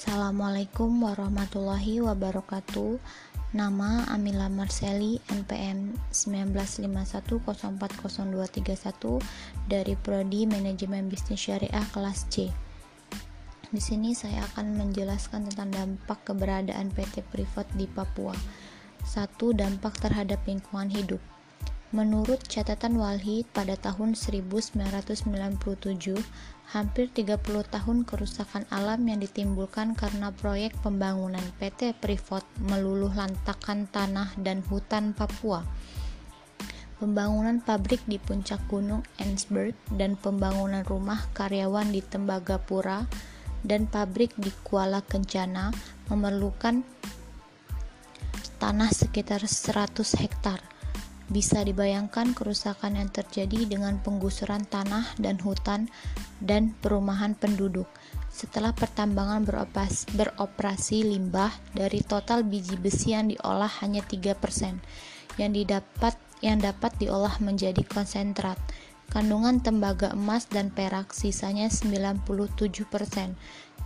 Assalamualaikum warahmatullahi wabarakatuh Nama Amila Marceli NPM 1951040231 dari Prodi Manajemen Bisnis Syariah kelas C. Di sini saya akan menjelaskan tentang dampak keberadaan PT Privat di Papua. Satu, dampak terhadap lingkungan hidup. Menurut catatan Walhi, pada tahun 1997, hampir 30 tahun kerusakan alam yang ditimbulkan karena proyek pembangunan PT Freeport meluluh lantakan tanah dan hutan Papua. Pembangunan pabrik di puncak gunung Ensberg dan pembangunan rumah karyawan di Tembagapura dan pabrik di Kuala Kencana memerlukan tanah sekitar 100 hektar bisa dibayangkan kerusakan yang terjadi dengan penggusuran tanah dan hutan dan perumahan penduduk. Setelah pertambangan beroperasi, beroperasi limbah dari total biji besi yang diolah hanya 3% yang didapat yang dapat diolah menjadi konsentrat. Kandungan tembaga emas dan perak sisanya 97%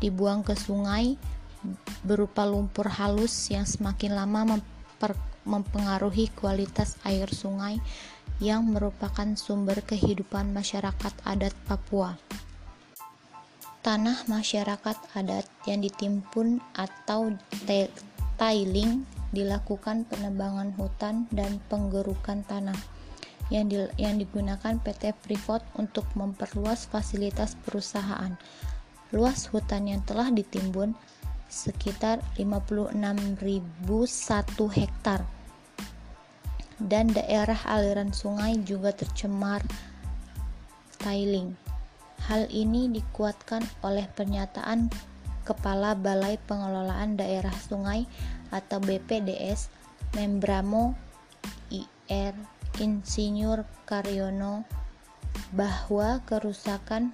dibuang ke sungai berupa lumpur halus yang semakin lama memper mempengaruhi kualitas air sungai yang merupakan sumber kehidupan masyarakat adat Papua. Tanah masyarakat adat yang ditimpun atau tiling dilakukan penebangan hutan dan penggerukan tanah yang, di, yang digunakan PT Freeport untuk memperluas fasilitas perusahaan. Luas hutan yang telah ditimbun sekitar 56.001 hektar dan daerah aliran sungai juga tercemar tiling. Hal ini dikuatkan oleh pernyataan Kepala Balai Pengelolaan Daerah Sungai atau BPDS Membramo IR Insinyur Karyono bahwa kerusakan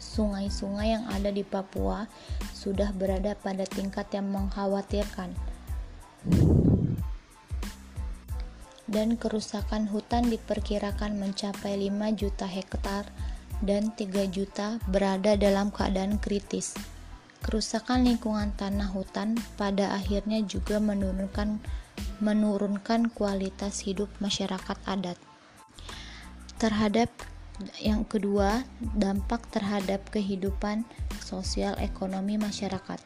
sungai-sungai yang ada di Papua sudah berada pada tingkat yang mengkhawatirkan dan kerusakan hutan diperkirakan mencapai 5 juta hektar dan 3 juta berada dalam keadaan kritis. Kerusakan lingkungan tanah hutan pada akhirnya juga menurunkan menurunkan kualitas hidup masyarakat adat. Terhadap yang kedua, dampak terhadap kehidupan sosial ekonomi masyarakat.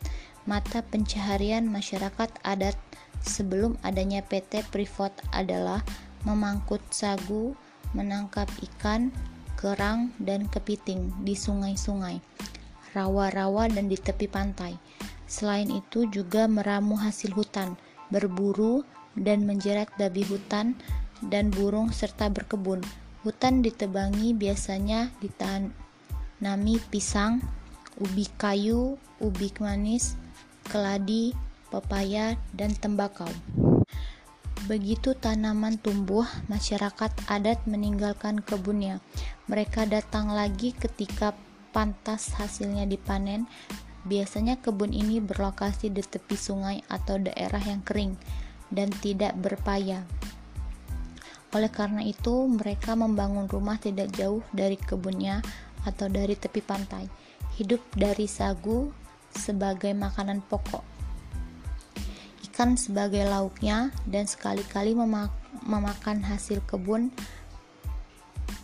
Mata pencaharian masyarakat adat sebelum adanya PT Privat adalah memangkut sagu, menangkap ikan, kerang, dan kepiting di sungai-sungai, rawa-rawa, dan di tepi pantai. Selain itu juga meramu hasil hutan, berburu, dan menjerat babi hutan dan burung serta berkebun. Hutan ditebangi biasanya ditanami pisang, ubi kayu, ubi manis, keladi, pepaya, dan tembakau. Begitu tanaman tumbuh, masyarakat adat meninggalkan kebunnya. Mereka datang lagi ketika pantas hasilnya dipanen. Biasanya kebun ini berlokasi di tepi sungai atau daerah yang kering dan tidak berpaya. Oleh karena itu, mereka membangun rumah tidak jauh dari kebunnya atau dari tepi pantai. Hidup dari sagu sebagai makanan pokok sebagai lauknya dan sekali-kali memak memakan hasil kebun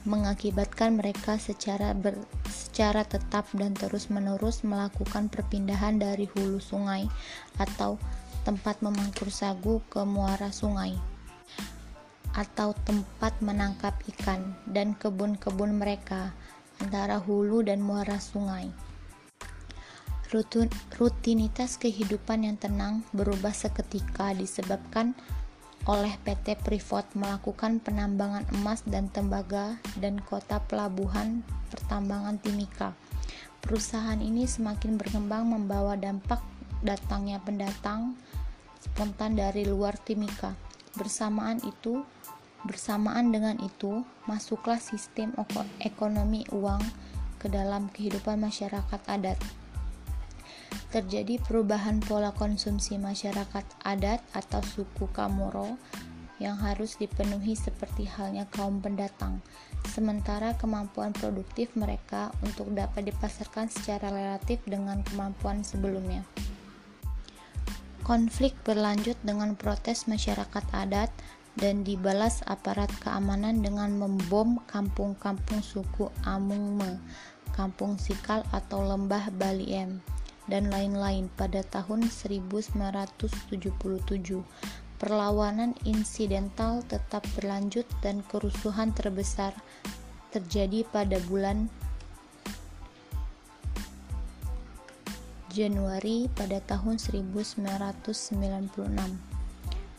mengakibatkan mereka secara ber, secara tetap dan terus-menerus melakukan perpindahan dari hulu sungai atau tempat memangkur sagu ke muara sungai atau tempat menangkap ikan dan kebun-kebun mereka antara hulu dan muara sungai. Rutinitas kehidupan yang tenang berubah seketika disebabkan oleh PT Freeport melakukan penambangan emas dan tembaga dan kota pelabuhan pertambangan Timika. Perusahaan ini semakin berkembang membawa dampak datangnya pendatang spontan dari luar Timika. Bersamaan itu, bersamaan dengan itu, masuklah sistem ekonomi uang ke dalam kehidupan masyarakat adat terjadi perubahan pola konsumsi masyarakat adat atau suku Kamoro yang harus dipenuhi seperti halnya kaum pendatang, sementara kemampuan produktif mereka untuk dapat dipasarkan secara relatif dengan kemampuan sebelumnya. Konflik berlanjut dengan protes masyarakat adat dan dibalas aparat keamanan dengan membom kampung-kampung suku Amungme, Kampung Sikal atau Lembah Baliem, dan lain-lain pada tahun 1977 Perlawanan insidental tetap berlanjut dan kerusuhan terbesar terjadi pada bulan Januari pada tahun 1996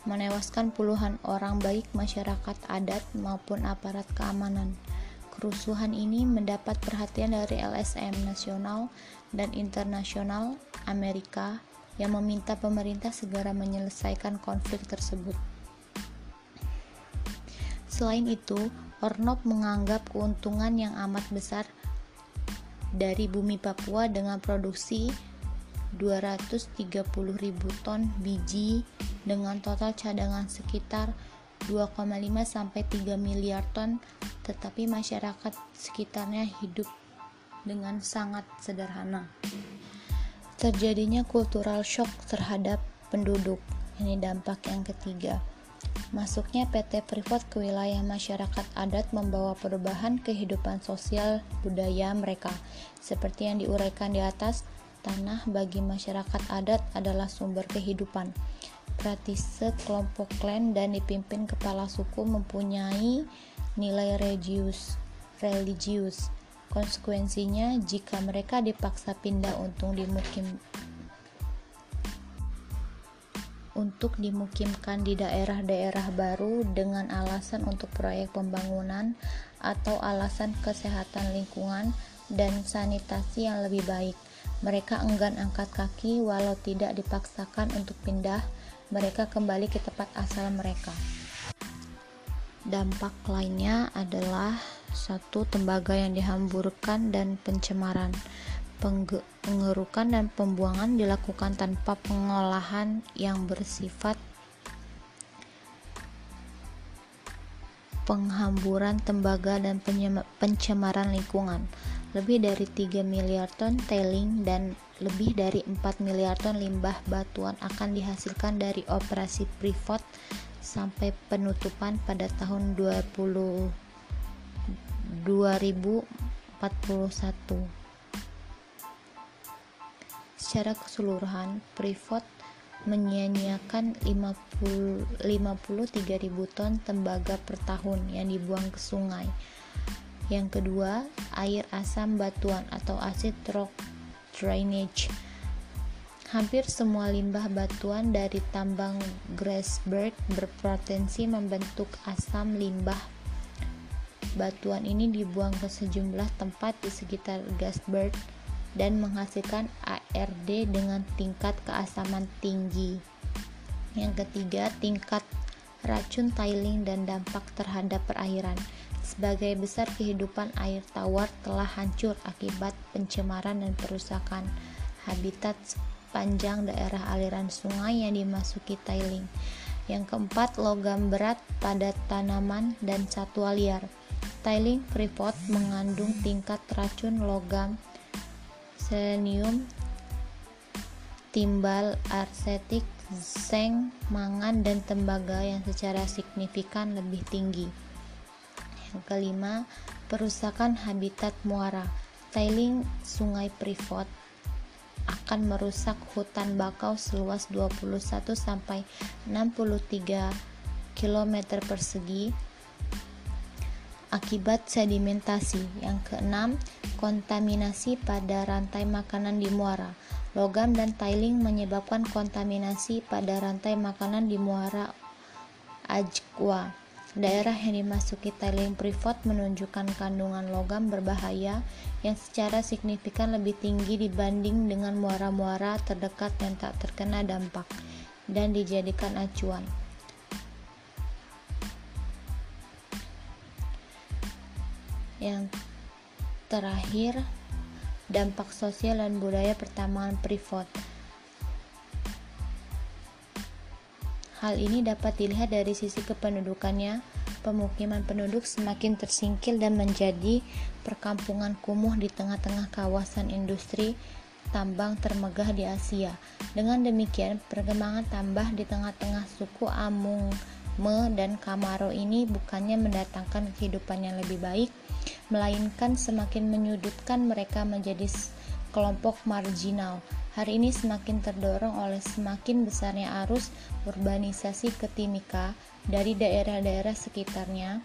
menewaskan puluhan orang baik masyarakat adat maupun aparat keamanan. Kerusuhan ini mendapat perhatian dari LSM nasional dan internasional Amerika yang meminta pemerintah segera menyelesaikan konflik tersebut. Selain itu, Ornop menganggap keuntungan yang amat besar dari bumi Papua dengan produksi 230.000 ton biji dengan total cadangan sekitar 2,5 sampai 3 miliar ton, tetapi masyarakat sekitarnya hidup dengan sangat sederhana. Terjadinya cultural shock terhadap penduduk. Ini dampak yang ketiga. Masuknya PT Freeport ke wilayah masyarakat adat membawa perubahan kehidupan sosial budaya mereka. Seperti yang diuraikan di atas, tanah bagi masyarakat adat adalah sumber kehidupan. Praktise kelompok klan dan dipimpin kepala suku mempunyai nilai religius. religius Konsekuensinya, jika mereka dipaksa pindah untuk dimukim untuk dimukimkan di daerah-daerah baru dengan alasan untuk proyek pembangunan atau alasan kesehatan lingkungan dan sanitasi yang lebih baik. Mereka enggan angkat kaki walau tidak dipaksakan untuk pindah, mereka kembali ke tempat asal mereka. Dampak lainnya adalah satu tembaga yang dihamburkan dan pencemaran. Pengerukan dan pembuangan dilakukan tanpa pengolahan yang bersifat penghamburan tembaga dan pencemaran lingkungan. Lebih dari 3 miliar ton tailing dan lebih dari 4 miliar ton limbah batuan akan dihasilkan dari operasi privat sampai penutupan pada tahun 20 2041 secara keseluruhan Freeport menyia-nyiakan 53.000 ton tembaga per tahun yang dibuang ke sungai. Yang kedua air asam batuan atau acid rock drainage. Hampir semua limbah batuan dari tambang Grasberg berpotensi membentuk asam limbah Batuan ini dibuang ke sejumlah tempat di sekitar Gasberg dan menghasilkan ARD dengan tingkat keasaman tinggi. Yang ketiga, tingkat racun tiling dan dampak terhadap perairan. Sebagai besar kehidupan air tawar telah hancur akibat pencemaran dan perusakan habitat sepanjang daerah aliran sungai yang dimasuki tiling. Yang keempat, logam berat pada tanaman dan satwa liar. Tiling Freeport mengandung tingkat racun logam, selenium, timbal, arsetik, seng, mangan, dan tembaga yang secara signifikan lebih tinggi. Yang kelima, perusakan habitat muara. Tiling Sungai Freeport akan merusak hutan bakau seluas 21 sampai 63 km persegi akibat sedimentasi. Yang keenam, kontaminasi pada rantai makanan di muara. Logam dan tiling menyebabkan kontaminasi pada rantai makanan di muara Ajwa. Daerah yang dimasuki tiling privat menunjukkan kandungan logam berbahaya yang secara signifikan lebih tinggi dibanding dengan muara-muara terdekat yang tak terkena dampak dan dijadikan acuan. Yang terakhir, dampak sosial dan budaya pertambangan privat. Hal ini dapat dilihat dari sisi kependudukannya. Pemukiman penduduk semakin tersingkil dan menjadi perkampungan kumuh di tengah-tengah kawasan industri tambang termegah di Asia. Dengan demikian, perkembangan tambah di tengah-tengah suku Amung Dan Kamaro ini bukannya mendatangkan kehidupan yang lebih baik, melainkan semakin menyudutkan mereka menjadi kelompok marginal. Hari ini semakin terdorong oleh semakin besarnya arus urbanisasi ke Timika dari daerah-daerah sekitarnya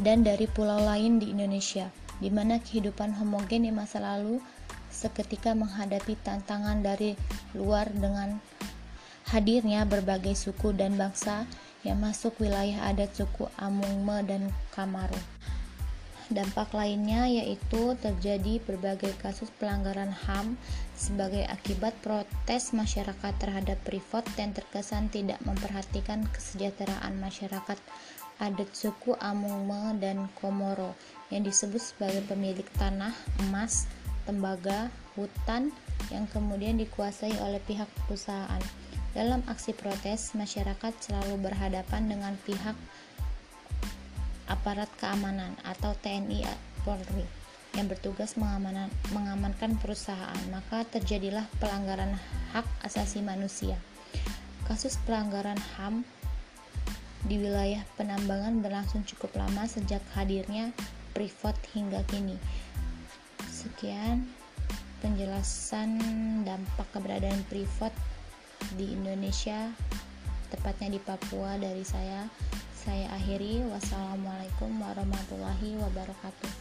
dan dari pulau lain di Indonesia, di mana kehidupan homogen di masa lalu seketika menghadapi tantangan dari luar dengan hadirnya berbagai suku dan bangsa yang masuk wilayah adat suku Amungme dan Kamaro. Dampak lainnya yaitu terjadi berbagai kasus pelanggaran HAM sebagai akibat protes masyarakat terhadap Freeport yang terkesan tidak memperhatikan kesejahteraan masyarakat adat suku Amungme dan Komoro yang disebut sebagai pemilik tanah, emas, tembaga, hutan yang kemudian dikuasai oleh pihak perusahaan. Dalam aksi protes, masyarakat selalu berhadapan dengan pihak aparat keamanan atau TNI Polri yang bertugas mengamankan, perusahaan, maka terjadilah pelanggaran hak asasi manusia. Kasus pelanggaran HAM di wilayah penambangan berlangsung cukup lama sejak hadirnya privat hingga kini. Sekian penjelasan dampak keberadaan privat di Indonesia, tepatnya di Papua dari saya. Saya akhiri. Wassalamualaikum warahmatullahi wabarakatuh.